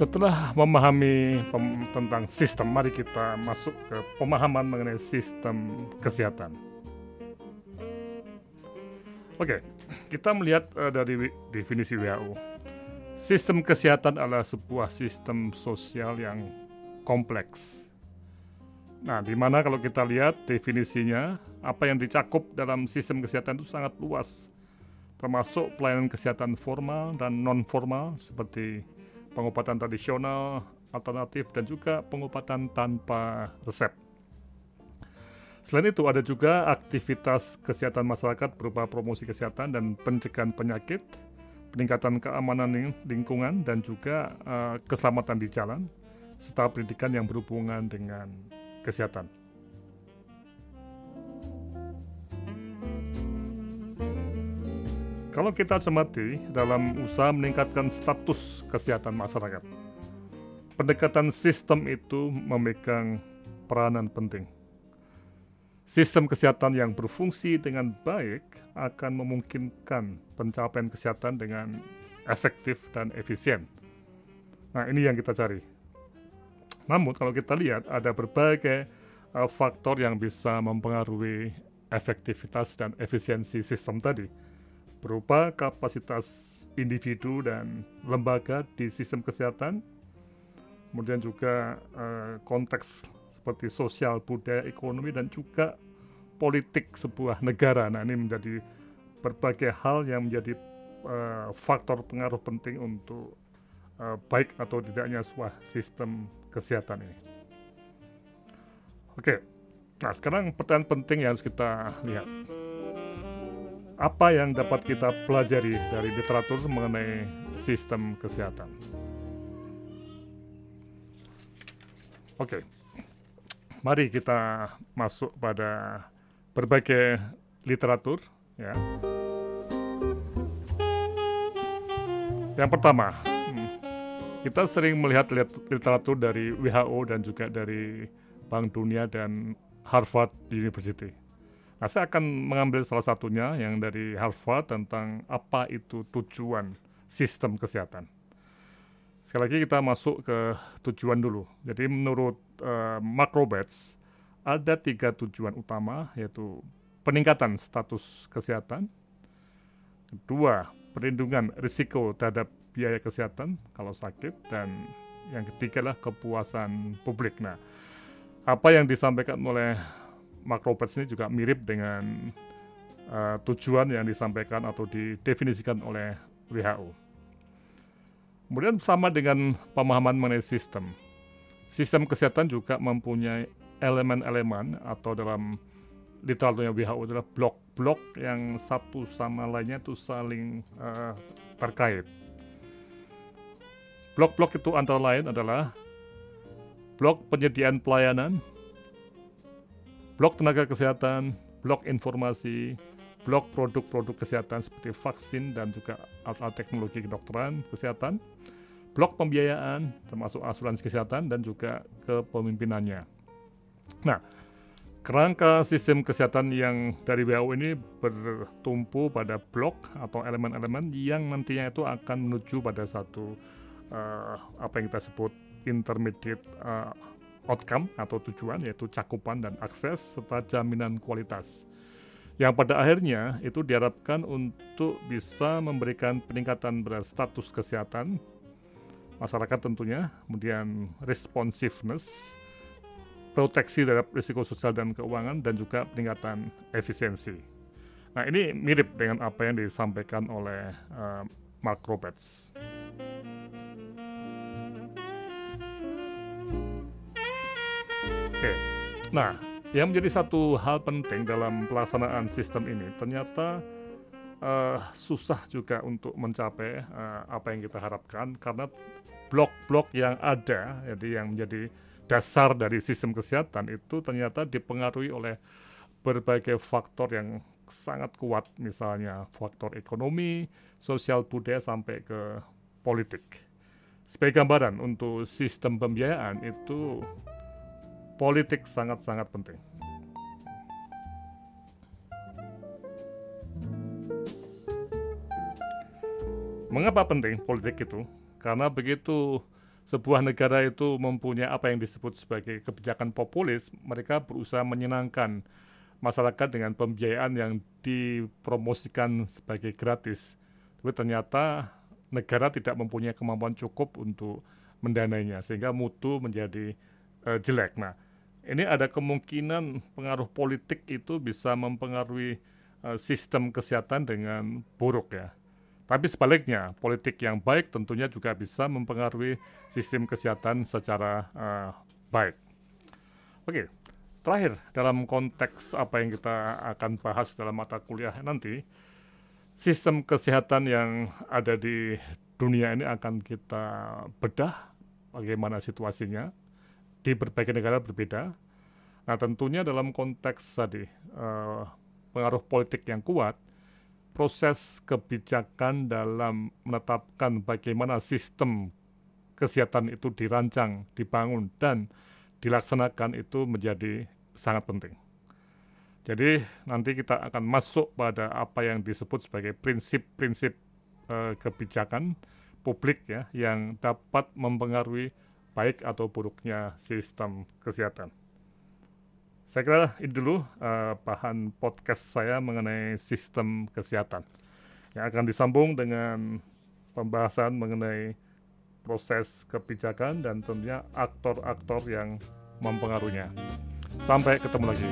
Setelah memahami tentang sistem, mari kita masuk ke pemahaman mengenai sistem kesehatan. Oke, kita melihat uh, dari definisi WHO. Sistem kesehatan adalah sebuah sistem sosial yang kompleks. Nah, di mana kalau kita lihat definisinya, apa yang dicakup dalam sistem kesehatan itu sangat luas, termasuk pelayanan kesehatan formal dan non formal seperti pengobatan tradisional, alternatif, dan juga pengobatan tanpa resep. Selain itu, ada juga aktivitas kesehatan masyarakat berupa promosi kesehatan dan pencegahan penyakit, peningkatan keamanan lingkungan, dan juga uh, keselamatan di jalan, serta pendidikan yang berhubungan dengan kesehatan. Kalau kita cermati dalam usaha meningkatkan status kesehatan masyarakat, pendekatan sistem itu memegang peranan penting. Sistem kesehatan yang berfungsi dengan baik akan memungkinkan pencapaian kesehatan dengan efektif dan efisien. Nah, ini yang kita cari. Namun, kalau kita lihat, ada berbagai uh, faktor yang bisa mempengaruhi efektivitas dan efisiensi sistem tadi berupa kapasitas individu dan lembaga di sistem kesehatan, kemudian juga uh, konteks seperti sosial, budaya, ekonomi, dan juga politik sebuah negara. Nah ini menjadi berbagai hal yang menjadi uh, faktor pengaruh penting untuk uh, baik atau tidaknya sebuah sistem kesehatan ini. Oke, nah sekarang pertanyaan penting yang harus kita lihat apa yang dapat kita pelajari dari literatur mengenai sistem kesehatan? Oke, mari kita masuk pada berbagai literatur. Ya. Yang pertama, kita sering melihat literatur dari WHO dan juga dari Bank Dunia dan Harvard University. Nah, saya akan mengambil salah satunya yang dari Harvard tentang apa itu tujuan sistem kesehatan. Sekali lagi kita masuk ke tujuan dulu. Jadi menurut uh, ada tiga tujuan utama yaitu peningkatan status kesehatan, kedua perlindungan risiko terhadap biaya kesehatan kalau sakit dan yang ketiga adalah kepuasan publik. Nah, apa yang disampaikan oleh makropatch ini juga mirip dengan uh, tujuan yang disampaikan atau didefinisikan oleh WHO. Kemudian sama dengan pemahaman mengenai sistem. Sistem kesehatan juga mempunyai elemen-elemen atau dalam literaturnya WHO adalah blok-blok yang satu sama lainnya itu saling uh, terkait. Blok-blok itu antara lain adalah blok penyediaan pelayanan, blok tenaga kesehatan, blok informasi, blok produk-produk kesehatan seperti vaksin dan juga alat-alat teknologi kedokteran kesehatan, blok pembiayaan termasuk asuransi kesehatan dan juga kepemimpinannya. Nah, kerangka sistem kesehatan yang dari WHO ini bertumpu pada blok atau elemen-elemen yang nantinya itu akan menuju pada satu uh, apa yang kita sebut intermediate uh, outcome atau tujuan yaitu cakupan dan akses serta jaminan kualitas. Yang pada akhirnya itu diharapkan untuk bisa memberikan peningkatan pada status kesehatan masyarakat tentunya, kemudian responsiveness, proteksi terhadap risiko sosial dan keuangan, dan juga peningkatan efisiensi. Nah ini mirip dengan apa yang disampaikan oleh uh, Mark Roberts. Oke. Nah, yang menjadi satu hal penting dalam pelaksanaan sistem ini ternyata uh, susah juga untuk mencapai uh, apa yang kita harapkan karena blok-blok yang ada, jadi yang menjadi dasar dari sistem kesehatan itu ternyata dipengaruhi oleh berbagai faktor yang sangat kuat, misalnya faktor ekonomi, sosial budaya sampai ke politik. Sebagai gambaran untuk sistem pembiayaan itu politik sangat-sangat penting. Mengapa penting politik itu? Karena begitu sebuah negara itu mempunyai apa yang disebut sebagai kebijakan populis, mereka berusaha menyenangkan masyarakat dengan pembiayaan yang dipromosikan sebagai gratis. Tapi ternyata negara tidak mempunyai kemampuan cukup untuk mendanainya, sehingga mutu menjadi uh, jelek. Nah, ini ada kemungkinan pengaruh politik itu bisa mempengaruhi uh, sistem kesehatan dengan buruk ya. Tapi sebaliknya, politik yang baik tentunya juga bisa mempengaruhi sistem kesehatan secara uh, baik. Oke, terakhir dalam konteks apa yang kita akan bahas dalam mata kuliah nanti, sistem kesehatan yang ada di dunia ini akan kita bedah bagaimana situasinya di berbagai negara berbeda. Nah, tentunya dalam konteks tadi uh, pengaruh politik yang kuat, proses kebijakan dalam menetapkan bagaimana sistem kesehatan itu dirancang, dibangun, dan dilaksanakan itu menjadi sangat penting. Jadi nanti kita akan masuk pada apa yang disebut sebagai prinsip-prinsip eh, kebijakan publik ya yang dapat mempengaruhi baik atau buruknya sistem kesehatan. Saya kira ini dulu uh, bahan podcast saya mengenai sistem kesehatan yang akan disambung dengan pembahasan mengenai proses kebijakan dan tentunya aktor-aktor yang mempengaruhinya. Sampai ketemu lagi.